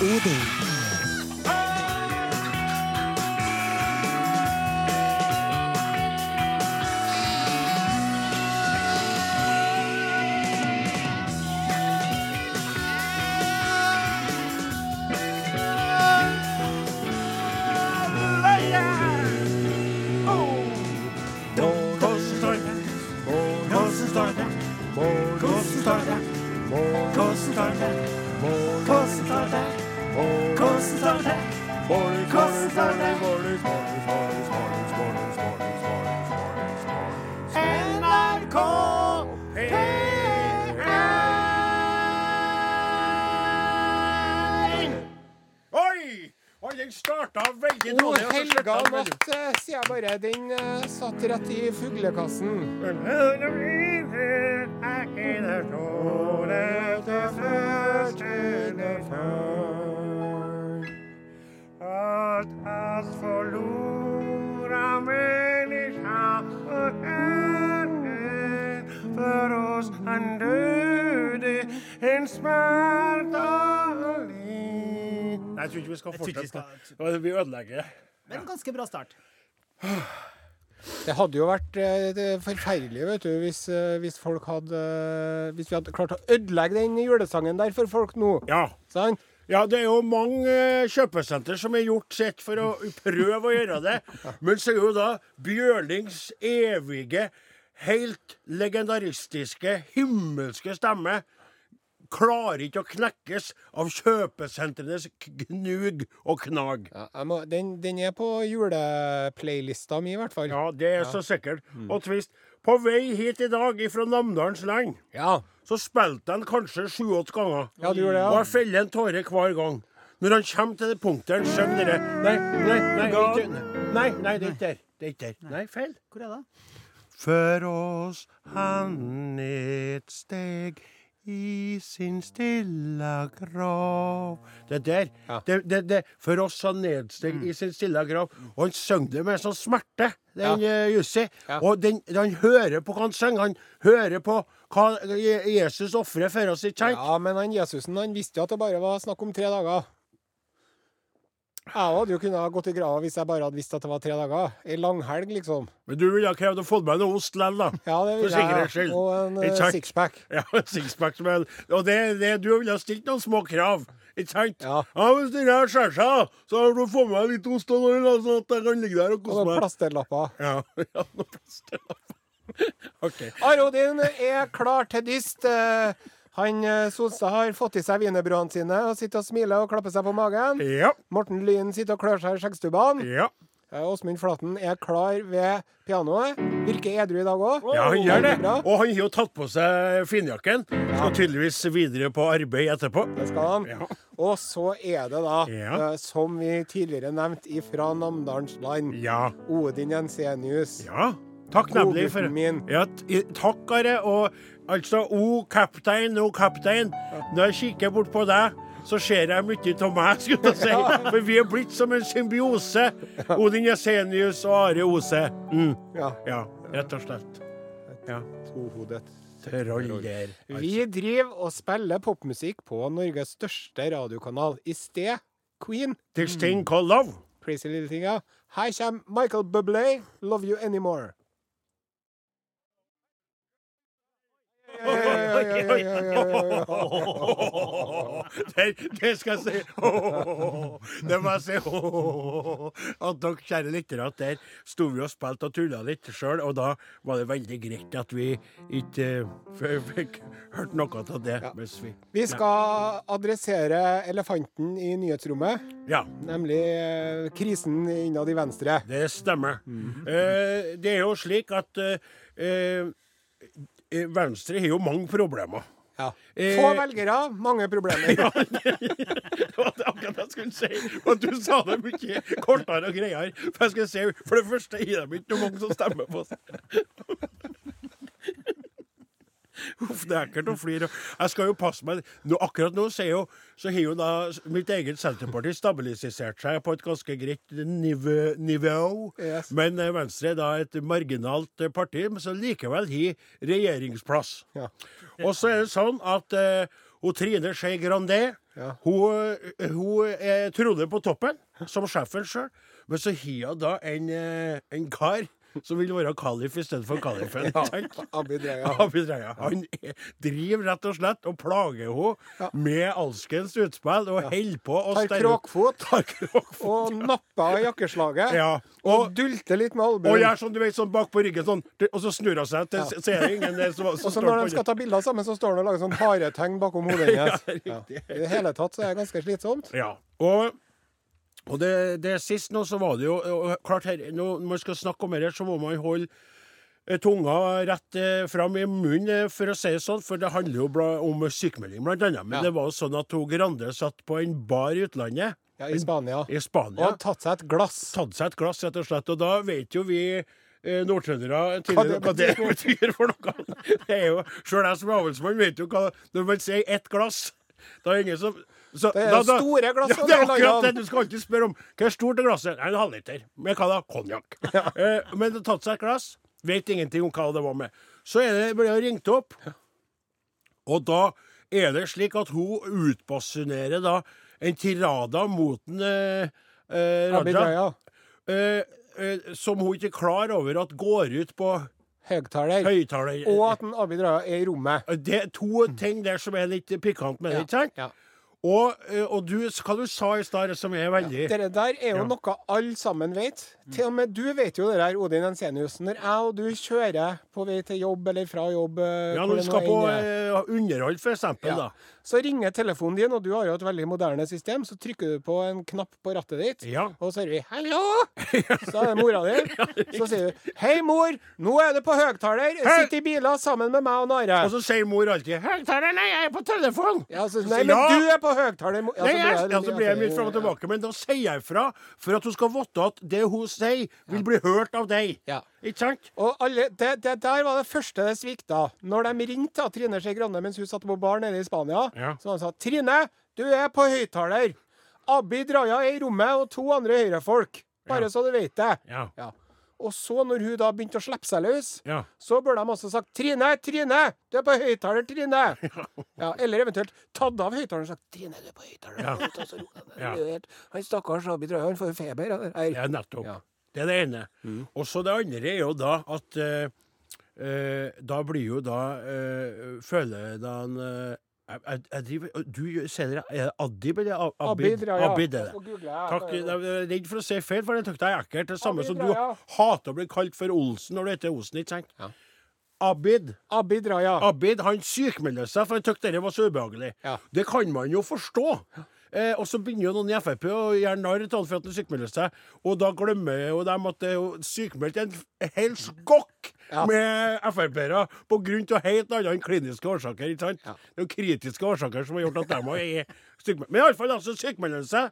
Odin. Oi! Jeg. Den eh, satt rett i fuglekassen. Oss han døde en smertelig Nei, jeg tror ikke vi skal fortsette. Vi ødelegger. Men ganske bra start. Det hadde jo vært eh, forferdelig vet du, hvis, eh, hvis folk hadde eh, Hvis vi hadde klart å ødelegge den julesangen der for folk nå. Ja. Sånn? Ja, det er jo mange kjøpesenter som har gjort sitt for å prøve å gjøre det. Men så er jo da Bjørlings evige, helt legendaristiske, himmelske stemme klarer ikke å knekkes av kjøpesentrenes gnug og knag. Ja, jeg må, den, den er på juleplaylista mi, i hvert fall. Ja, det er så sikkert. Og Tvist, på vei hit i dag ifra Namdalens land, Ja. så spilte han kanskje sju-åtte ganger. Ja, du gjorde det, ja. Og jeg feller en tåre hver gang. Når han kommer til det punktet han synger dere Nei, nei, nei, ikke, nei, nei, det er ikke der. Det er ikke der. Nei, feil. Hvor er det? Før oss han et steg i sin stilla grav Det der. Ja. Det, det, det, for oss han nedsteg i sin stilla grav. Og han synger det med sånn smerte, den ja. Jussi. Ja. Og den, han hører på hva han synger. Han hører på hva Jesus ofrer for oss, ikke sant? ja, men han Jesusen han visste jo at det bare var snakk om tre dager. Jeg hadde jo kunnet ha gått i grava hvis jeg bare hadde visst at det var tre dager. Ei langhelg, liksom. Men du ville ha krevd å få med noe ost likevel, da. Ja, det ville jeg. skyld. Og en eh, sixpack. Ja, sixpack som er Og det, det, du ville ha stilt noen små krav. Ikke sant? Ja. ja Hvis den her skjærer seg, så har du fått med litt ost, og noe, sånn at jeg kan ligge der og Og noen plasterlapper. Ja, ja, noen plasterlapper. OK. Arodin er klar til dyst. Eh, Han eh, Solstad har fått i seg wienerbrødene sine og sitter og smiler og klapper seg på magen. Ja. Morten Lyn sitter og klør seg i skjeggstubbene. Ja. Eh, Åsmund Flaten er klar ved pianoet. Virker edru i dag òg. ja, han gjør det. Og han har jo tatt på seg finjakken. Skal tydeligvis videre på arbeid etterpå. Det skal han. Ja. Og så er det da, Ja. eh, som vi tidligere nevnte, ifra Namdalens land, Ja. Odin Jensenius. Ja. Takk, nemlig. for. Ja, takk, Are. Og altså, o kaptein, o kaptein. Når jeg kikker bort på deg, så ser jeg mye av meg, skulle jeg si. For vi er blitt som en symbiose. Odin Jensenius og Are Ose. Mm. Ja. Ja, rett og slett. Ja. Tohodet. Troll der. Vi driver og spiller popmusikk på Norges største radiokanal. I sted Queen. This thing called love. Crazy Little Thing, ja. Her kommer Michael Bublé, 'Love You Anymore'. Ja, ja, ja, ja, ja, ja, ja, ja. Det, skal jeg si. Det må jeg si. At dere kjære lyttere, at der sto vi og spilte og tulla litt sjøl, og da var det veldig greit at vi ikke eh, fikk hørt noe av det. Vi Vi skal adressere elefanten i nyhetsrommet, Ja, nemlig eh, krisen innad i Venstre. det stemmer. Eh, det er jo slik at eh, eh, Venstre har jo mange problemer. Ja. Eh, Få velgere, mange problemer. ja, Det var det akkurat jeg skulle si. Men du sa det mye kortere og greiere. For jeg skulle si, for det første er det ikke mange som stemmer på oss. Uff, det er ekkelt å flire. Jeg skal jo passe meg. Nå, akkurat nå så, jo, så har jo da mitt eget Senterparti stabilisert seg på et ganske greit nivå. nivå. Yes. Men eh, Venstre er da et marginalt eh, parti, men som likevel har regjeringsplass. Ja. Og så er det sånn at uh, og Trine Skei Grande Ja. Hun, hun er Trode på toppen, som sjefen sjøl. Men så har hun da en, en kar som vil være kalif i stedet for kalifen. Ja? Abid Raja. Abid Raja. Han er- driver rett og slett og plager henne med alskens utspill og holder på å Tar kråkfot og napper av jakkeslaget. Ja. Og Og, dulter litt med og gjør sånn, du vet, sånn bak på ryggen, sånn, og så snur hun seg til, Ja. så er det ingen der som, som Og så når de skal ta bilder sammen, så står han og lager sånn haretegn bakom hodet hennes. Ja. I det hele tatt så er det ganske slitsomt. Ja. Og, og det, det sist nå så var det jo klart her, Når man skal snakke om dette, så må man holde eh, tunga rett eh, fram i munnen, eh, for å si det sånn. For det handler jo bla, om sykemelding, blant annet. Men Ja. det var jo sånn at hun Grande satt på en bar i utlandet, Ja, I Spania. i Spania. Og tatt seg et glass. Tatt seg et glass, rett og slett. Og da vet jo vi eh, nordtrøndere Hva tidligere det hva det betyr for noe. Det er jo, Sjøl jeg som er avlsmann vet jo hva Når man sier ett glass, da er det ingen som så, Det er da- da- store glassene. Ja, det er akkurat det. Du skal alltid spørre om hva er stort er glasset. Nei, en halvliter. Med hva da? Konjakk. Eh, men det har tatt seg et glass. Vet ingenting om hva det var med. Så det, ble hun ringt opp, og da er det slik at hun utbasunerer da en tirada mot en eh, eh, Raja. Eh, eh, som hun ikke er klar over at går ut på Høgtaler. høyttaler. Og at en Abid Raja er i rommet. Det er to ting der som er litt pikant med det, ikke sant? Ja. Og, eh, og du, hva du sa i stad, som er veldig Dette der er jo Ja. noe alle sammen vet. Til og med du vet jo det der, Odin Ensenius. Når jeg og du kjører på vei til jobb eller fra jobb eh, Ja, når du skal på eh, underhold, for eksempel, ja. da. så ringer telefonen din, og du har jo et veldig moderne system. Så trykker du på en knapp på rattet ditt, Ja. og så hører vi 'hallo'. Så er det mora di. Så sier du 'hei, mor, nå er du på høgtaler. Sitt i biler sammen med meg og Nare'. Og så sier mor alltid 'Høyttaler, nei, jeg er på telefon'. Ja, så, nei, men du er på høgtaler. Ja, så blir jeg, jeg- ja, jeg litt fram og tilbake, men da sier jeg fra for at hun skal vite at det hun sier, vil bli hørt av deg. Ja. Ikke sant? Og alle, det, det der var det første det svikta. Når de ringte Trine Skei Grande mens hun satt på bar nede i Spania, Ja. så han sa 'Trine, du er på høyttaler'. Abid Raja er i rommet, og to andre høyrefolk. Bare Ja. så du vet det. Ja. Ja. Og så, når hun da begynte å slippe seg løs, Ja. så burde de også sagt 'Trine, Trine, du er på høyttaler, Trine'. Ja, eller eventuelt tatt av høyttaleren og sagt 'Trine, du er på høyttaler'. Ja. Ja. Han stakkars Abid Raja, han får jo feber. av det her. Ja, nettopp. Ja. Det er det ene. Og så det andre er jo da at uh, uh, Da blir jo da uh, Føler da eh, jeg, jeg, driver, Du sier det, er Adib eller Abid? Abid ja. Abid er Jeg det. Takk. Jeg er redd for å si feil, for den syns jeg er ekkelt. Det samme Abid som du hater å bli kalt for Olsen når du heter Olsen, ikke sant? Ja. Abid. Abid Raja. Abid han sykmeldte seg, for han syntes det var så ubehagelig. Ja. Det kan man jo forstå. Eh, og så begynner jo noen i Frp å gjøre narr av han for at han sykmelder seg, og da glemmer jo dem at det er jo sykemeldt en hel skokk Ja. med Frp-ere av helt annet enn kliniske årsaker. ikke sant? Ja. Det er jo kritiske årsaker som har gjort at de er sykmeldt. Men iallfall, altså, sykmelder seg.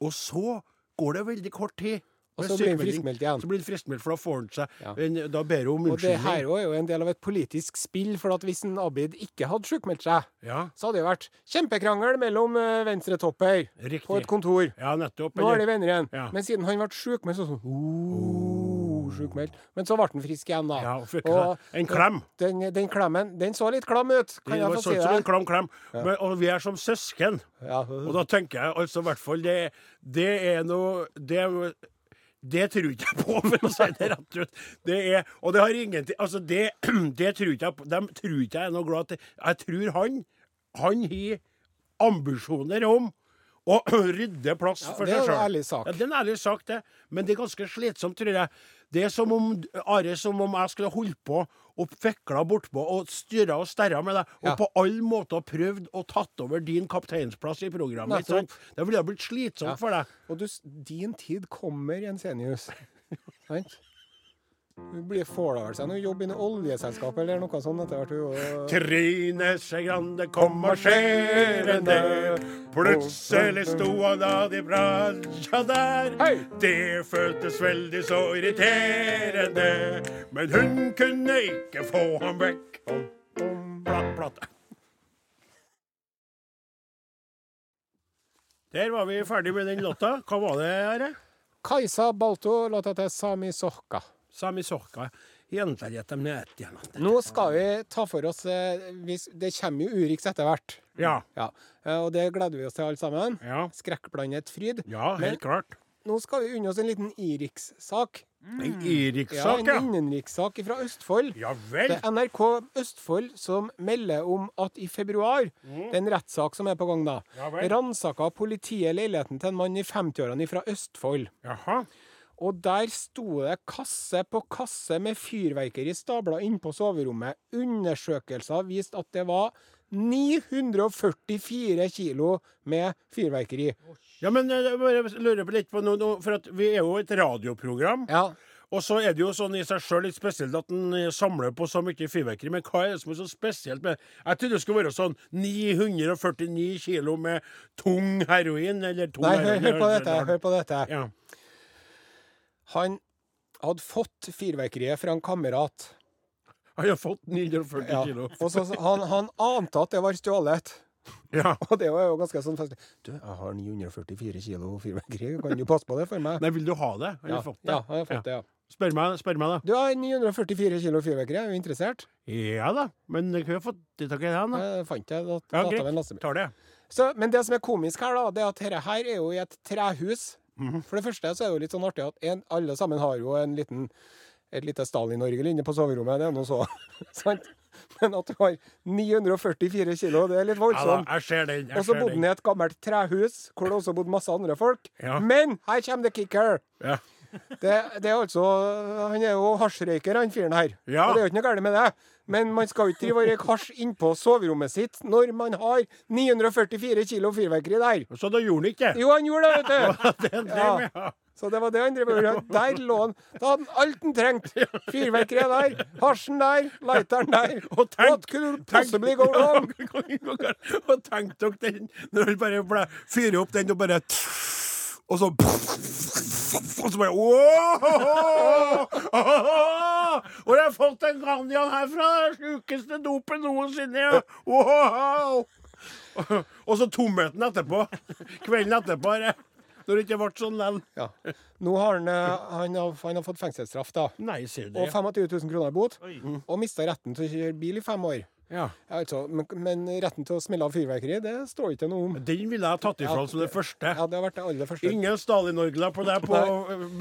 Og så går det veldig kort tid. Og så blir han friskmeldt igjen. Så blir han friskmeldt, for da får han seg Ja. en, Da ber hun om Og det her også er jo en del av et politisk spill, for at hvis en Abid ikke hadde sjukmeldt seg, Ja, så hadde det vært kjempekrangel mellom eh, venstretopper riktig. på et kontor. Ja, nettopp. Nå er de venner igjen. Ja. Men siden han ble sjukmeldt, så sånn oh, sjukmeldt. Men så ble han frisk igjen, da. Ja, og fikk Og en klem. Den, den klemmen, den så litt klam ut, kan Det jeg få si sånn som en klam klem. Men, og vi er som søsken. Ja. Og da tenker jeg altså i hvert fall det, det er noe det, er- det tror ikke jeg på, for å si det rett ut. Det er, og det har ingenting Altså, det, det tror ikke jeg på. De tror ikke jeg er noe glad til. Jeg tror han Han har ambisjoner om å rydde plass Ja, for det er en ærlig sak. Ja, det er en ærlig sak, det. Men det er ganske slitsomt, tror jeg. Det er som om Are, som om jeg skulle holdt på og fikla bortpå og styrra og sterra med deg, og Ja. på alle måter prøvd å tatt over din kapteinsplass i programmet. Nei, sant? Det ville ha blitt slitsomt Ja. for deg. Og du, din tid kommer, Jensenius. Sant? Du blir får vel seg noe jobb i noe oljeselskap eller noe sånt etter hvert. og- Trine Skei Grande kom marsjerende. Plutselig sto han av i bransja der. Hei! Det føltes veldig så irriterende. Men hun kunne ikke få ham vekk. Platt, platt. Der var vi ferdig med den låta. Hva var det, Are? Kajsa Balto, låta til Sami Sohka. Sami Sorka. Nå skal vi ta for oss eh, Det kommer jo Urix etter hvert. Ja. Ja. Eh, Og det gleder vi oss til alle sammen. Ja. Skrekkblandet fryd. ja, helt klart. Nå skal vi unne oss en liten Irix-sak. En Ja, Irix-sak, en innenrikssak fra Østfold. Ja Det er NRK Østfold som melder om at i februar, det er en rettssak som er på gang da, Ja vel. ransaka politiet leiligheten til en mann i 50-årene fra Østfold. Jaha. Og der sto det kasse på kasse med fyrverkeri stabla inn på soverommet. Undersøkelser viste at det var 944 kilo med fyrverkeri. Ja, men eh, jeg bare lurer på litt på noe, for vi er jo et radioprogram. Ja. Og så er det jo sånn i seg sjøl litt spesielt at en eh, samler på så mye fyrverkeri. Men hva er det som er så spesielt med Jeg trodde det skulle være sånn 949 kilo med tung heroin, eller tung Nei, hør, hør på dette. Hør på dette. Ja. Han hadde fått fyrverkeriet fra en kamerat. Han har fått 940 Ja. kilo. Og så, han, han ante at det var stjålet. Ja. Og det var jo ganske sånn festlig. Du, jeg har 944 kilo fyrverkeri, kan du passe på det for meg? Nei, vil du ha det? Har Ja, du fått det? ja, jeg har fått det, ja. Spør meg, spør meg, da. Du har 944 kilo fyrverkeri, er du interessert? Ja da, men jeg har fått det tak i den, da. Jeg fant jeg, Da, Ja, greit. lastebil. Tar det. Så, men det som er komisk her, da, det er at dette her er jo i et trehus. Mhm. For det første så er det jo litt sånn artig at en, alle sammen har jo en liten et lite Stalin-orgel inne på soverommet. Det er noe så. sant? Men at du har 944 kilo, det er litt voldsomt. Og så bodde han i et gammelt trehus, hvor det også bodde masse andre folk. Ja. Men her kommer the kicker! Ja. Det, det er altså Han er jo hasjrøyker, han fyren her. Ja. Og det er jo ikke noe galt med det. Men man skal ikke drive og røyke hasj innpå soverommet sitt når man har 944 kilo fyrverkeri der. Så da gjorde han ikke? Jo, han gjorde det, vet du! Ja. Så det var det han drev med. Der lå han. Da hadde han alt han trengte. Fyrverkeriet der, hasjen der, lighteren der. Og tenk- What could possibly go wrong? Og tenk dere den når han bare fyrer opp den og bare Og så Og så bare! Og jeg har fått en Grandian herfra! Den sjukeste dopen noensinne! Wow! Og så tomheten etterpå. Kvelden etterpå. Her. Når det ikke ble sånn likevel. Ja. Nå har han, eh, han, har, han har fått fengselsstraff, da. Nei, Og det? 25 000 kroner i bot. Mm. Og mista retten til å kjøre bil i fem år. Ja. Ja, altså, men, men retten til å smelle av fyrverkeri, det står ikke noe om. Den ville jeg tatt ifra Ja. som det første. Ja, det har vært det aller første. Ingen Stalin-orgler på deg på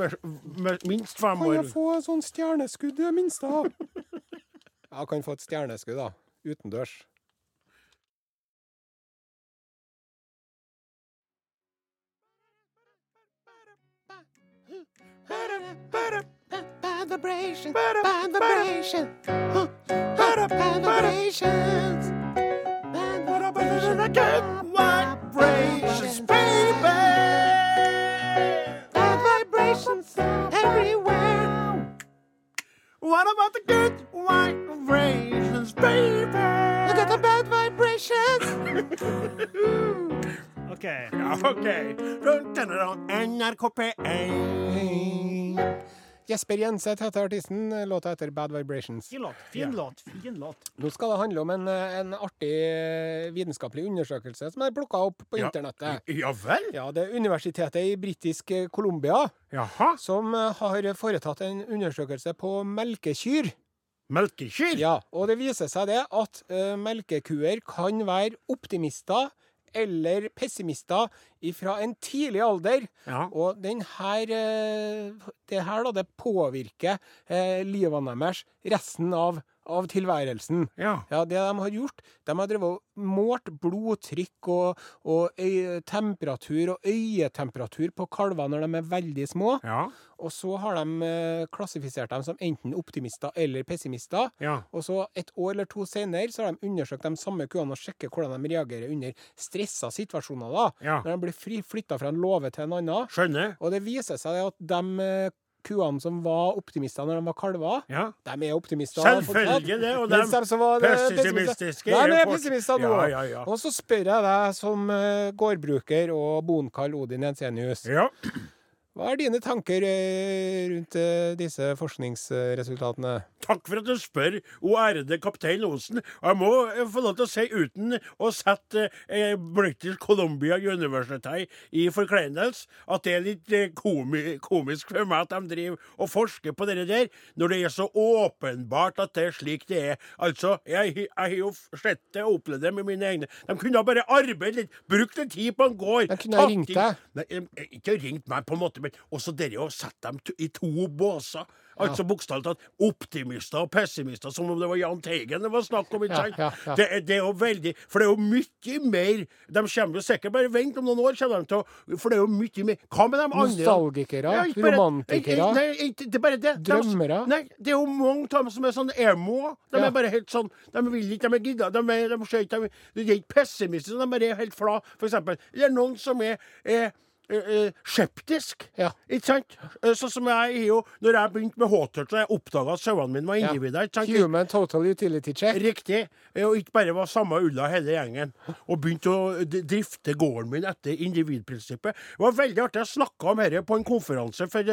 med, med minst fem år. Kan jeg få sånn stjerneskudd i det minste? da? Ja, kan få et stjerneskudd, da. Utendørs. Bad vibration, bad vibrations, bad vibrations, bad vibrations, baby. Bad vibrations everywhere. What about the good white vibrations, baby? Look at the bad vibrations. OK. Ja, OK. Dun, dun, dun, NRK P1. Jesper Jenseth heter artisten. Låta heter Bad Vibrations. Fin låt. Fin låt. Fin låt. Nå skal det handle om en, en artig vitenskapelig undersøkelse som er plukka opp på Ja. internettet. Ja vel? Ja, Det er universitetet i britisk Colombia Jaha. som har foretatt en undersøkelse på melkekyr. Melkekyr? Ja, Og det viser seg det at uh, melkekuer kan være optimister eller pessimister fra en tidlig alder. Ja. Og den her, eh, det her da, det påvirker eh, livene deres resten av, av tilværelsen. Ja. Ja, det de har gjort, de har drevet og målt blodtrykk og, og øye, temperatur og øyetemperatur på kalver når de er veldig små. Ja. Og så har de eh, klassifisert dem som enten optimister eller pessimister. Ja. Og så et år eller to senere så har de undersøkt de samme kuene og sjekket hvordan de reagerer under stressa situasjoner. da. Ja. Når de blir flytta fra en låve til en annen. Skjønner. Og det viser seg at de eh, kuene som var optimister når de var kalver, Ja. de er optimister. Selvfølgelig det, og de, de var eh, pessimistiske De er er pessimister nå. Ja, ja, ja. Og så spør jeg deg som eh, gårdbruker og bonkall Odin Jensenius. Ja. Hva er dine tanker eh, rundt eh, disse forskningsresultatene? Takk for at du spør, o ærede kaptein Osen. Jeg må eh, få lov til å si, uten å sette eh, British Columbia University i forkleinelse, at det er litt eh, komi komisk for meg at de driver og forsker på det der, når det er så åpenbart at det er slik det er. Altså, jeg har jo sett det og opplevd det med mine egne. De kunne bare arbeidet litt, brukt litt tid på en gård. De kunne ha ringt deg. Nei, ikke ringt meg, på en måte, men også dere å sette dem i to båser. Altså bokstavelig talt optimister og pessimister, som om det var Jahn Teigen det var snakk om. ikke sant? ja, ja. Det, er- det er jo veldig For det er jo mye mer De kommer jo sikkert Bare vent om noen år, kommer de til å For det er jo mye mer Hva med de andre? Nostalgikere? Ja, bare- romantikere? Nei, ikke- det er bare det. De- Drømmere? Nei, det er jo mange av dem som er sånn emo. De Ja. er bare helt sånn De vil ikke, de er gidda. De er, de ikke, de, de er ikke pessimistiske, de bare er helt fla, for eksempel. Eller noen som er, er eh, eh, skeptisk. Ja. Ikke sant? Eh, Sånn som jeg er jo Når jeg begynte med H-touch, og jeg oppdaga at sauene mine var individer. Ikke sant? Human Total Utility Check? Riktig. Og ikke bare var samme ulla hele gjengen. Og begynte å drifte gården min etter individprinsippet. Det var veldig artig. Jeg snakka om dette på en konferanse for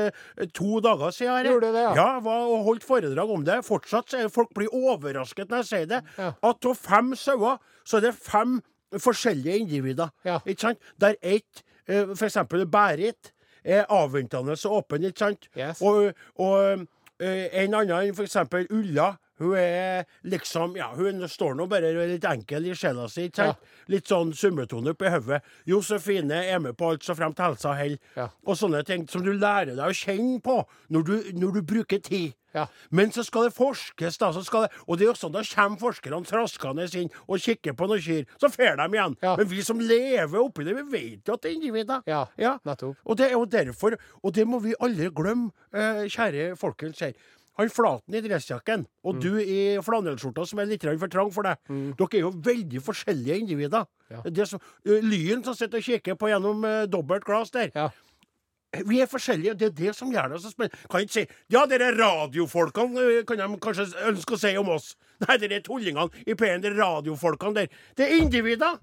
to dager siden. her. Gjorde det, ja? Ja, var og holdt foredrag om det. Fortsatt så folk blir overrasket når jeg sier det. Ja. At av fem sauer, så er det fem forskjellige individer. Ikke sant? Der ett, eh, for eksempel Berit, er avventende og åpen, ikke sant? Yes. Og, og eh, en annen, for eksempel Ulla, hun er liksom Ja, hun står nå bare litt enkel i sjela si, Ja. Litt sånn summetone oppi hodet. Josefine er med på alt så fremt helsa holder. Ja. Og sånne ting som du lærer deg å kjenne på når du, når du bruker tid. Ja. Men så skal det forskes, da. Det, og det er jo sånn, da kommer forskerne traskende inn og kikker på noen kyr. Så får de igjen. Men vi som lever oppi det, vi vet jo at det er individer. Og det er jo derfor, og det må vi aldri glemme, eh, kjære folkens her. Han Flaten i dressjakken, og du i flanellskjorta som er litt for trang for deg. Dere er jo veldig forskjellige individer. Ja. Det som, eh, Lyn som sitter og kikker på gjennom uh, dobbelt glass der. Ja. Vi er forskjellige, og det er det som gjør det så spennende. Kan ikke si Ja, dere radiofolkene kan de kanskje ønske å si om oss. Nei, dere tullingene i P1, dere radiofolkene der. Det er individer,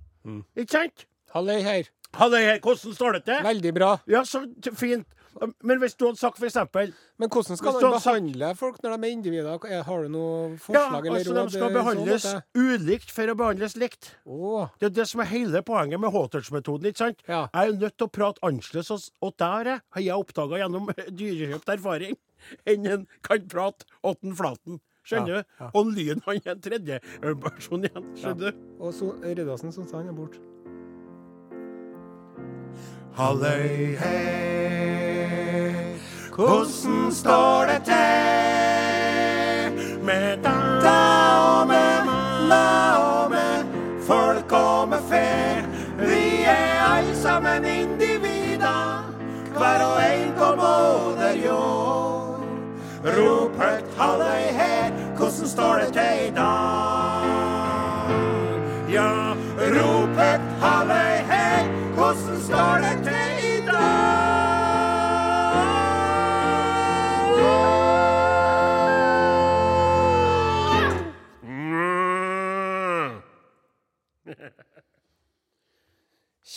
ikke sant? Halløy her. Halløy her, hvordan står det til? Veldig bra. Ja, så fint. Men hvis du hadde sagt eksempel Men hvordan skal man behandle sagt- folk når de er individer? Er- Har du noe Ja, forslag eller altså råd? de skal eh, behandles sånn ulikt for å behandles likt. det- Det er det som er hele poenget med H-touch-metoden. ikke sant? Ja. Jeg er nødt til å prate annerledes, og- der har jeg oppdaga gjennom dyrekjøpt erfaring, enn en kan prate åtten flaten. Skjønner Ja, du? Og Lyn han er en tredje person igjen. Skjønner du? og så Rødasen som sa han er borte. Halløy her, hvordan står det til med deg og med meg og med folk og med fe? Vi er alle sammen individer, hver og en på moder jord. Rop høyt halløy her, hvordan står det til i dag?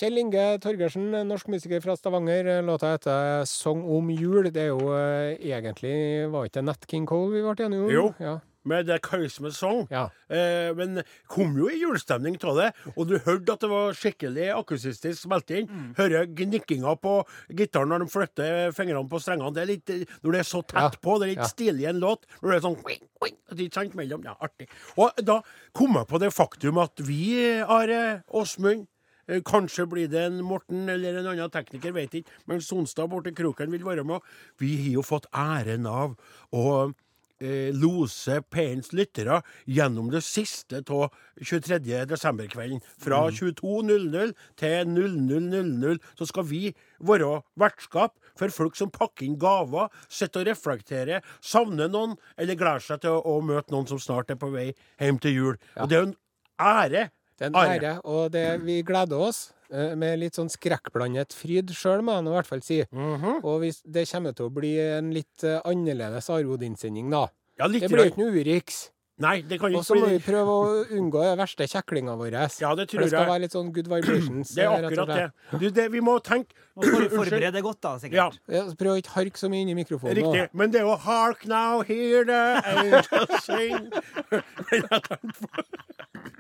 Kjell Inge Torgersen, norsk musiker fra Stavanger. Låta heter 'Song om jul'. Det er jo eh, egentlig Var ikke det Nat King Cole vi ble enige om? Jo. Ja. Med The Christmas Song. ja. Eh, men kom jo i julestemning av det. Og du hørte at det var skikkelig akusistisk spilt inn. Mm. Hører gnikkinga på gitaren når de flytter fingrene på strengene. Det er litt, eh, når det er så tett Ja. på, det er litt Ja. stilig i en låt. Når det er sånn er ikke sant, mellom. Ja, artig. Og da kom jeg på det faktum at vi, Are Åsmund eh, Kanskje blir det en Morten eller en annen tekniker, vet ikke. Men Sonstad borti kroken vil være med. Vi har jo fått æren av å eh, lose P1s lyttere gjennom det siste av 23. desemberkvelden. Fra 22.00 til 00.00 så skal vi være vertskap for folk som pakker inn gaver, sitter og reflekterer, savner noen, eller gleder seg til å, å møte noen som snart er på vei hjem til jul. Og det er jo en ære. Det er en Are. ære, og det, vi gleder oss eh, med litt sånn skrekkblandet fryd sjøl, må jeg i hvert fall si. Mhm. Og hvis, det kommer til å bli en litt eh, annerledes Are Odin-sending, da. Ja, Det blir jo ikke noe Urix. Nei, det kan Og så må vi prøve å unngå den verste kjeklinga våre. Ja, det For tror det skal jeg. være litt sånn good vibrations. Det er akkurat det. Du, det vi må tenke Må forberede deg godt, da, sikkert. Ja, prøv å ikke harke så mye inn i mikrofonen. nå. riktig. Men det er jo 'Hark now, hear the angels sing'. Jeg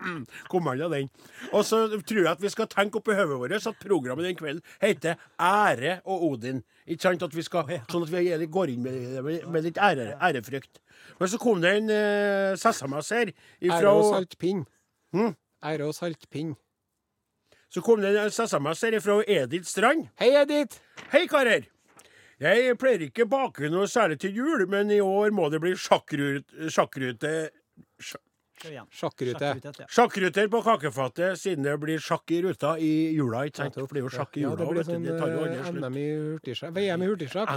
Kom an av den. Og så tror jeg at vi skal tenke oppi hodet vårt at programmet den kvelden heter 'Ære og Odin'. Ikke sant? At vi skal, sånn at vi går inn med, med, med litt ære, ærefrykt. Men så kom det en uh, SMS her Ære og saltpinn. Hmm? Ære og saltpinn. Så kom det en SMS her fra Edith Strand. Hei, Edith! Hei, karer! Jeg pleier ikke bake noe særlig til jul, men i år må det bli sjakkrute, sjakkrute Sjakkrute. Sjakkrute. Sjakkruter på kakefatet, siden det blir sjakk i ruta i jula. ikke sant? Det blir jo sjakk i Ja, jula. det blir sånn det tar jo eh, slutt. NM i hurtigsjakk. VM i hurtigsjakk.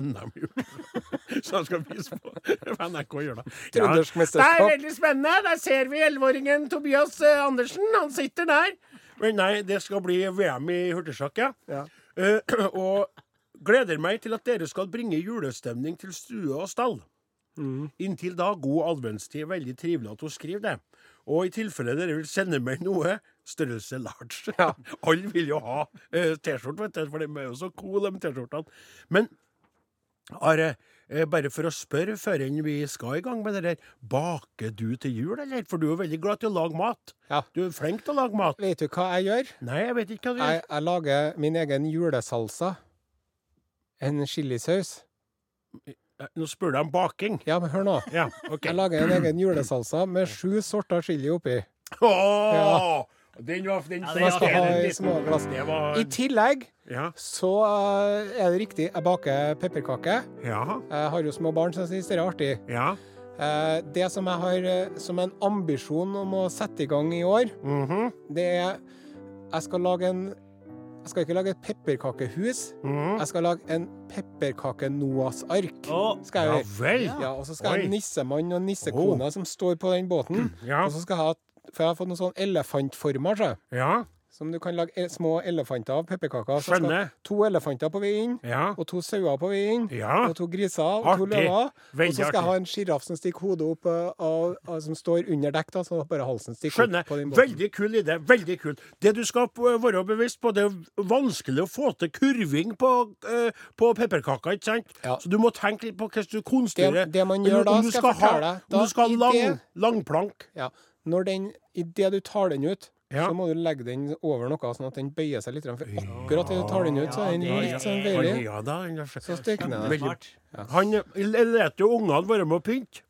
Så han skal vise på NRK i jula. Trøndersk Det er veldig spennende. Der ser vi elleveåringen Tobias eh, Andersen. Han sitter der. Men nei, det skal bli VM i hurtigsjakk, ja. Ja. Uh, og gleder meg til at dere skal bringe julestemning til stue og stall. Mm. Inntil da, god adventstid. Veldig trivelig at hun skriver det. Og i tilfelle dere vil sende meg noe, størrelse large. Ja. Alle vil jo ha uh, T-skjorte, vet du, for de er jo så cool, de T-skjortene. Men Are, eh, bare for å spørre før vi skal i gang med det der, baker du til jul, eller? For du er veldig glad til å lage mat. Ja. Du er flink til å lage mat. Vet du hva jeg gjør? Nei, jeg vet ikke hva du gjør. jeg lager min egen julesalsa. En chilisaus. Eh, Nå spør du om baking. Ja, men hør nå. Ja, OK. Jeg lager en egen julesalsa med sju sorter chili oppi. Åh! Den var den Ja, Som det jeg skal ha i små glass. Det var I tillegg Ja. så eh, er det riktig, jeg baker pepperkake. Ja. Jeg har jo små barn, så jeg synes det er artig. Ja. Eh, Det som jeg har eh, som en ambisjon om å sette i gang i år, Mhm. det er Jeg skal lage en Jeg skal ikke lage et pepperkakehus. Mhm. Jeg skal lage en pepperkake-Noas-ark. Oh, Skal jeg Ja gjøre. vel. Ja, og så skal jeg ha en nissemann og nissekone som står på den båten. Ja. Og så skal jeg ha For jeg har fått noen sånn elefantformer, så, Ja. som du kan lage e- små elefanter av pepperkaker. Så skal to elefanter på vei inn, Ja. og to sauer på vei inn. Ja. Og to griser og to Artig. løver. Og så skal jeg ha en sjiraff som stikker hodet opp, eh, av, av, som står under dekk, da, så bare halsen stikker Skjønner. opp på den båten. Veldig kul idé. Veldig kul. Det du skal være bevisst på, det er vanskelig å få til kurving på, uh, på pepperkaker, ikke sant? Ja. Så du må tenke litt på hvordan du konstruerer. Det- det man gjør da, skal jeg fortelle deg. Om du skal ha lang, langplank Ja. Når den, Idet du tar den ut, Ja. så må du legge den over noe, sånn at den bøyer seg litt. For akkurat idet du tar den ut, så er den litt sånn veilig. Ja, da, Så stikker den. Han leter jo ungene være med å pynte.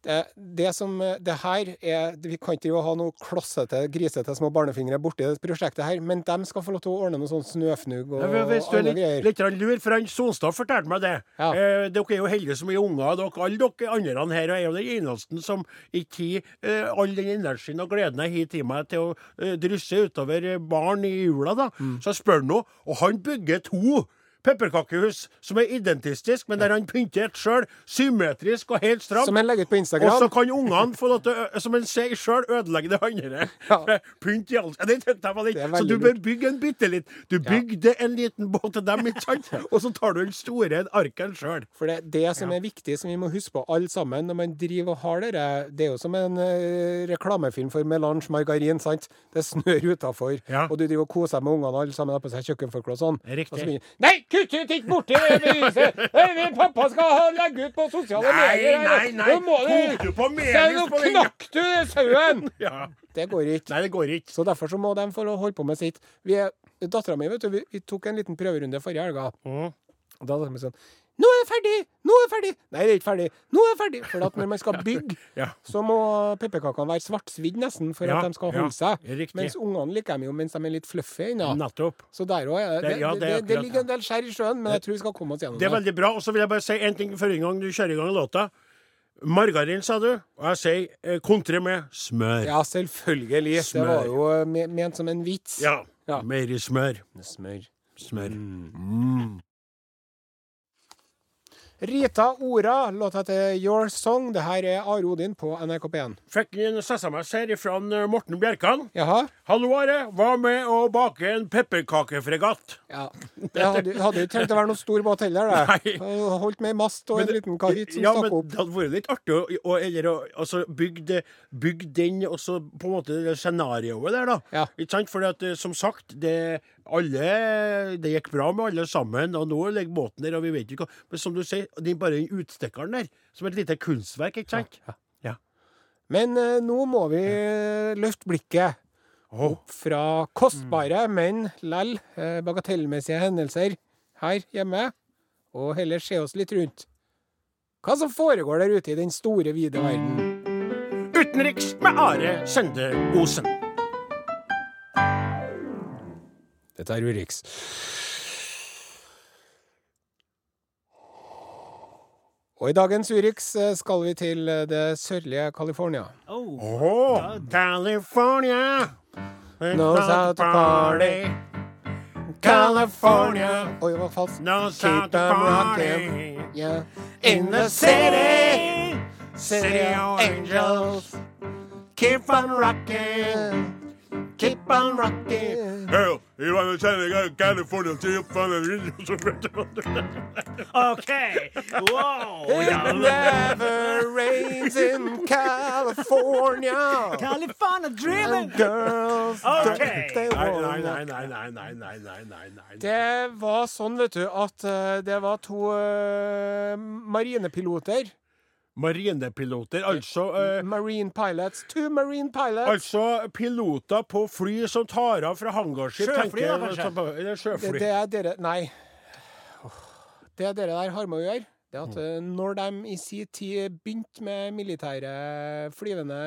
Det, det som Det her er Vi kan ikke jo ha noe klossete, grisete små barnefingre borti det prosjektet her, men de skal få lov til å ordne noe sånn snøfnugg og Ja, Hvis du er litt, litt lur, for han Sonstad fortalte meg det. Ja. Eh, dere er jo heldige som er unger. Dere, alle dere andre her er jo den eneste som ikke har eh, all den energien og gleden jeg har til meg til å eh, drysse utover eh, barn i jula. da. Mm. Så jeg spør nå, og han bygger to pepperkakehus som er identistisk, men der han pynter et sjøl, symmetrisk og helt stramt. Som han legger ut på Og så kan ungene få lov til som han sier sjøl, ødelegge det andre. Ja. Pynt i alt. Ja, Det tenkte jeg var litt. Så du bør bygge en bitte litt. Du bygde en liten båt til dem, ikke sant? Og så tar du den store arken sjøl. For det, det som er viktig, som vi må huske på alle sammen når man driver og har dere, det er jo som en uh, reklamefilm for Melange margarin, sant? Det snør utafor, Ja. og du driver og koser med ungene, alle sammen har på seg kjøkkenforkle og sånn. Riktig. Og så begynner Nei, kutt ut ikke borti! Eh, Pappa skal ha, legge ut på sosiale Nei, medier! Nei, nei, nei. Du på medier, nå knakk du sauen! Ja. Det går ikke. Nei, det går ikke. Så derfor så må de få holde på med sitt. Vi er- Dattera mi, vet du, vi, vi tok en liten prøverunde forrige helga. Mm. Da sa det sånn Nå er det ferdig! Nå er det ferdig! Nei, det er ikke ferdig. Nå er det ferdig! For at når man skal bygge, Ja. så må pepperkakene være svartsvidd nesten for Ja, at de skal holde seg. riktig. Mens ungene liker dem jo mens de er litt fluffy ennå. Nettopp. Så der òg er det, Det- ja, det, det er ligger en del skjær i sjøen, men jeg tror vi skal komme oss gjennom Det Det er veldig bra. Og så vil jeg bare si en ting før en gang du kjører i gang låta. Margarin, sa du. Og jeg sier eh, kontre med smør. Ja, selvfølgelig. Smør. Det var jo eh, ment som en vits. Ja. Ja. Mer i smør. Smør. Smør. Rita Ora, låta til Your Song. Det her er Are Odin på NRK P1. Fikk en SMS her fra eh, Morten Bjerkan. Jaha? Hallo, Are. Var med å bake en pepperkakefregatt. Ja. Det hadde, hadde jo ikke trengt å være noen stor båt heller, det. Holdt med ei mast og en liten kahytt som ja, stakk men opp. det hadde vært litt artig å, å, eller, å altså, bygge den og så på en måte det scenarioet der, da. Ja. Ikke sant? For eh, som sagt, det, alle, det gikk bra med alle sammen, og nå ligger båten der, og vi vet ikke hva Men som du sier, det er bare den utstikkeren der, som et lite kunstverk, ikke sant? Ja. Men eh, nå må vi eh, løfte blikket opp fra kostbare, men lell eh, bagatellmessige hendelser her hjemme, og heller se oss litt rundt. Hva som foregår der ute i den store, vide verden. Utenriks med Are Sende Osen. Dette er Urix. Og i dagens Urix eh, skal vi til eh, det sørlige California. Oh. oh California Knows how to party. California Oi, det var falskt. knows how to party. Yeah. In the city, city of angels, keep on rocking, keep on rocking. Hell, you want to tell me California, keep on Okay. Wow. It never rains in California. California dreaming. Girls okay. nei, nei, nei, nei, nei, nei, nei, nei, nei. Det var sånn, vet du, at uh, det var to uh, marinepiloter. Marinepiloter, altså eh, Marine pilots. Two marine pilots. Altså piloter på fly som tar av fra hangarskip. Sjøfly, da, kanskje? Eller det, sjøfly. det er dere Nei. Det dere der har med å gjøre, det at eh, når de i sin tid begynte med militære flyvende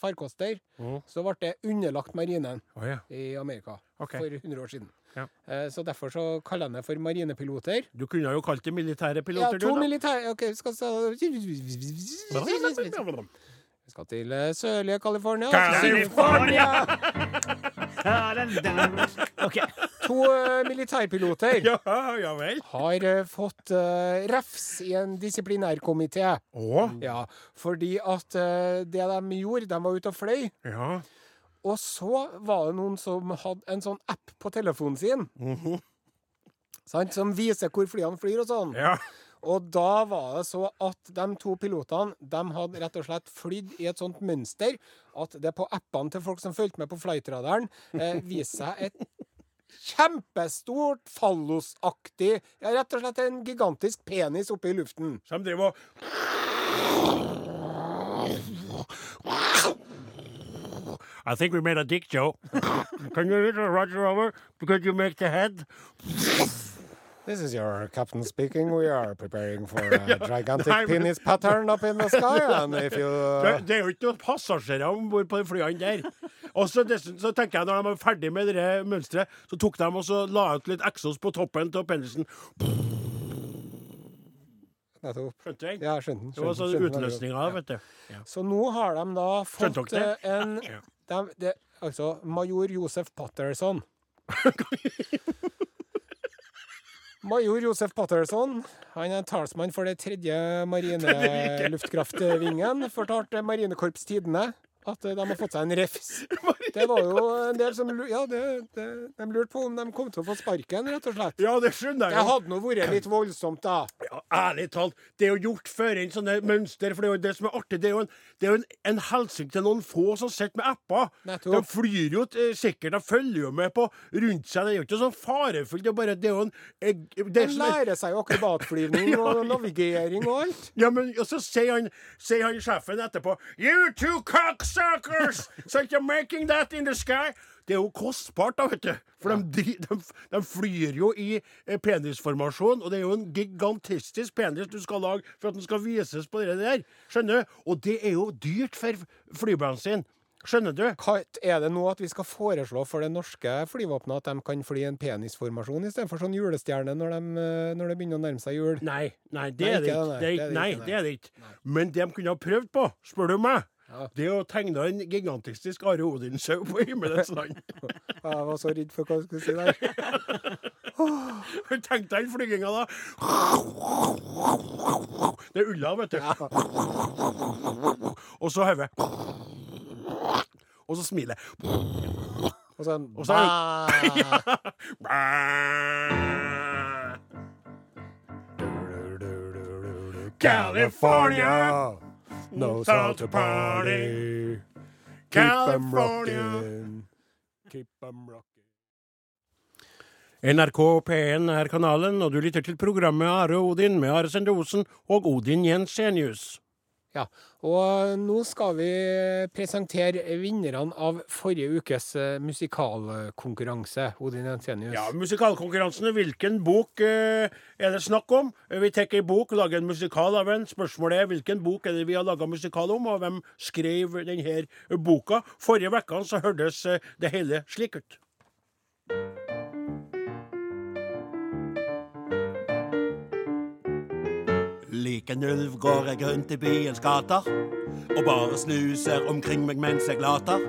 farkoster, mm. så ble det underlagt marinen oh, ja. i Amerika okay. for 100 år siden. Ja. Eh, Så derfor så kaller jeg det for marinepiloter. Du kunne jo kalt det militære Ja, piloter, to du, da. militære OK, vi skal så Vi skal til eh, sørlige California. California! OK. To eh, militærpiloter Ja, ja har fått uh, refs i en disiplinærkomité. Ja, fordi at uh, det de gjorde, de var ute og fløy. ja. Og så var det noen som hadde en sånn app på telefonen sin. Mhm. Sant? Som viser hvor flyene flyr og sånn. ja. Og da var det så at de to pilotene de hadde rett og slett flydd i et sånt mønster at det på appene til folk som fulgte med på flightradaren, eh, viste seg et kjempestort fallosaktig Ja, rett og slett en gigantisk penis oppe i luften. Som driver og I think we made a dick joke. Can you little Roger over because you make the head? This is your captain speaking. We are preparing for a gigantic nei, men- penis pattern up in the sky. And if you Det, det er jo ikke noen passasjerer om bord på de flyene der. Og så, så tenker jeg Når de var ferdig med det mønsteret, så tok de og så la ut litt eksos på toppen av pendelsen. Skjønte jeg? Ja, skjønte den. Det var sånn utløsninga, vet du. Så nå har de da fått eh, en Ja. de, Altså major Josef Patterson. Major Josef Patterson han er talsmann for det tredje marineluftkraftvingen. Fortalte Marinekorps Tidende at eh, de har fått seg en refs. Det var jo en del som Ja, det, det, de lurte på om de kom til å få sparken, rett og slett. Ja, det skjønner jeg. Det hadde nå vært litt voldsomt, da. Ja, ærlig talt, det er jo gjort før inn sånne mønster, for det er jo det som er artig. Det er jo en, det er jo en, en helsing til noen få som sitter med apper. Nettopp. De flyr jo eh, sikkert, de følger jo med på rundt seg. Det er jo ikke sånn farefullt. Det er bare det er jo en eh, det De er, lærer seg jo akrobatflyvning og navigering og alt. ja, men og så sier han, sier han sjefen etterpå You two cocksuckers! So you're making that in the sky? Det er jo kostbart, da, vet du. For de, de, de flyr jo i eh, penisformasjon, og det er jo en gigantistisk penis du skal lage for at den skal vises på det der. Skjønner du? Og det er jo dyrt for flybransjen. Skjønner du? Hva, er det nå at vi skal foreslå for det norske flyvåpenet at de kan fly i en penisformasjon istedenfor sånn julestjerne når, de, eh, når det begynner å nærme seg jul? Nei, nei, det Nei, er det ikke det, Det er, nei. ikke- nei, det er det ikke. Men det de kunne ha prøvd på, spør du meg, Ja. det er å tegne en gigantisk Are Odin-sjau på himmelens land. Jeg var så redd for hva jeg skulle si der. Tenk deg den flyginga, da. Det er ulla, vet du. Og så hodet. Og så smilet. Og så, Og så er California knows how to party. rocking. Keep them rocking. NRK P1 er kanalen, og du lytter til programmet Are Odin med Are Sende Osen og Odin Jensenius. Ja, og nå skal vi presentere vinnerne av forrige ukes eh, musikalkonkurranse. Odin Jensenius. Ja, musikalkonkurransen. Hvilken bok eh, er det snakk om? Vi tar en bok lager en musikal av den. Spørsmålet er hvilken bok er det vi har laga musikal om, og hvem skrev denne boka? Forrige uke hørtes eh, det hele slik ut. Lik en ulv går jeg rundt i byens gater og bare snuser omkring meg mens jeg later.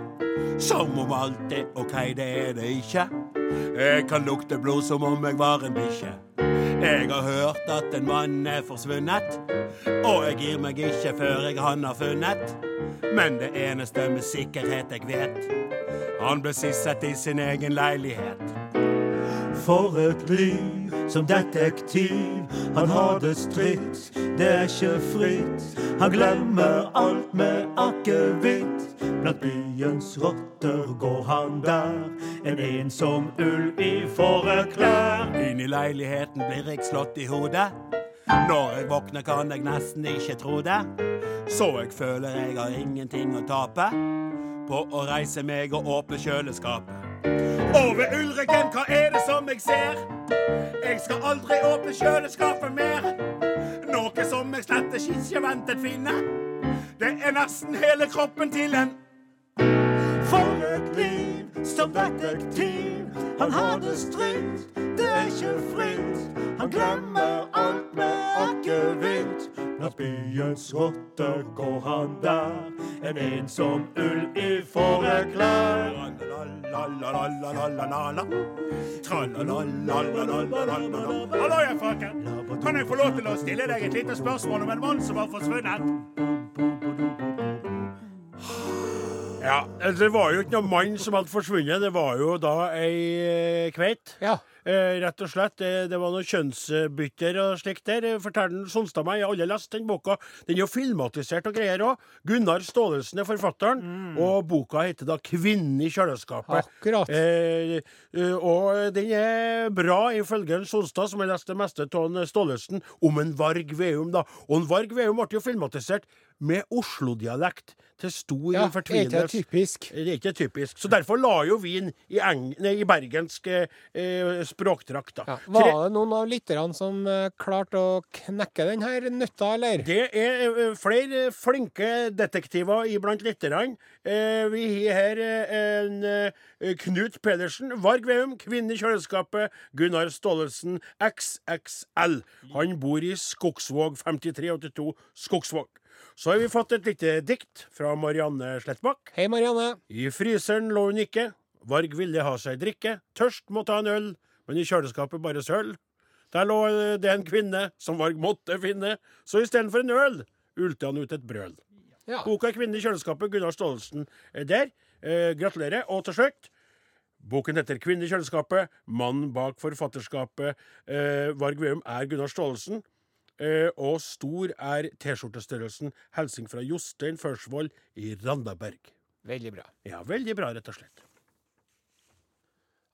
Som om alt er OK, det er det ikke. Jeg kan lukte blod som om jeg var en bikkje. Jeg har hørt at en mann er forsvunnet, og jeg gir meg ikke før jeg han har funnet. Men det eneste med sikkerhet jeg vet, han ble sisset i sin egen leilighet. For et liv som detektiv. Han har det stritt, det er ikke fritt. Han glemmer alt med akevitt. Blant byens rotter går han der. En ensom ulv i fåreklær. Inn i leiligheten blir jeg slått i hodet. Når jeg våkner kan jeg nesten ikke tro det. Så jeg føler jeg har ingenting å tape på å reise meg og åpne kjøleskapet. Og ved Ulriken, hva er det som jeg ser? Jeg skal aldri åpne kjøleskapet mer. Noe som jeg slett ikke ventet finne. Det er nesten hele kroppen til en For et liv som detektiv. Han har det stritt, det er ikke fritt. Han glemmer alt med akevitt. Blant byens rotter går han der. En ensom ulv i fåreklær. Hallo, jeg frøken. Kan jeg få lov til å stille deg et lite spørsmål om en mann som har forsvunnet? Ja, det var jo ikke noen mann som hadde forsvunnet. Det var jo da ei eh, kveit. Ja. Eh, rett og slett. Det, det var noen kjønnsbytter og slikt der. Eh, Forteller Sonstad meg. Jeg har aldri lest den boka. Den er jo filmatisert og greier òg. Gunnar Staalesen er forfatteren. Og boka heter da 'Kvinnen i kjøleskapet'. Akkurat. Eh, eh, og den er bra, ifølge Sonstad, som har lest det meste av Staalesen, om en Varg Veum. da. Og en Varg Veum ble jo filmatisert med Oslo-dialekt, til stor Ja, er ikke typisk? Det er ikke typisk. Så derfor la jo vi den i, i bergensk eh, språkdrakt. da. Ja. Var det noen av lytterne som eh, klarte å knekke den her nøtta, eller? Det er eh, flere flinke detektiver iblant lytterne. Eh, vi har her eh, en eh, Knut Pedersen, Varg Veum, kvinne i kjøleskapet, Gunnar Staalesen, XXL. Han bor i Skogsvåg 5382 Skogsvåg. Så har vi fått et lite dikt fra Marianne Slettbakk. Hei, Marianne. I fryseren lå hun ikke. Varg ville ha seg drikke. Tørst måtte ha en øl, men i kjøleskapet bare sølv. Der lå det en kvinne som Varg måtte finne, så istedenfor en øl ulte han ut et brøl. Ja. Boka 'Kvinnen i kjøleskapet', Gunnar Staalesen er der. Eh, gratulerer. Og til slutt Boken heter 'Kvinnen i kjøleskapet'. Mannen bak forfatterskapet eh, Varg Veum er Gunnar Staalesen. Eh, og stor er T-skjortestørrelsen. Hilsen fra Jostein Førsvold i Randaberg. Veldig bra. Ja, veldig bra, rett og slett.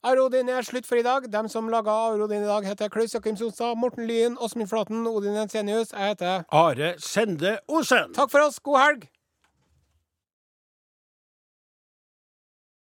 Arodin er slutt for i dag. Dem som laga Arodin i dag, heter Klaus Jakim Sonstad, Morten Lyen, Åsmund Flaten, Odin Ensenius. Jeg heter Are Sende Osen. Takk for oss. God helg!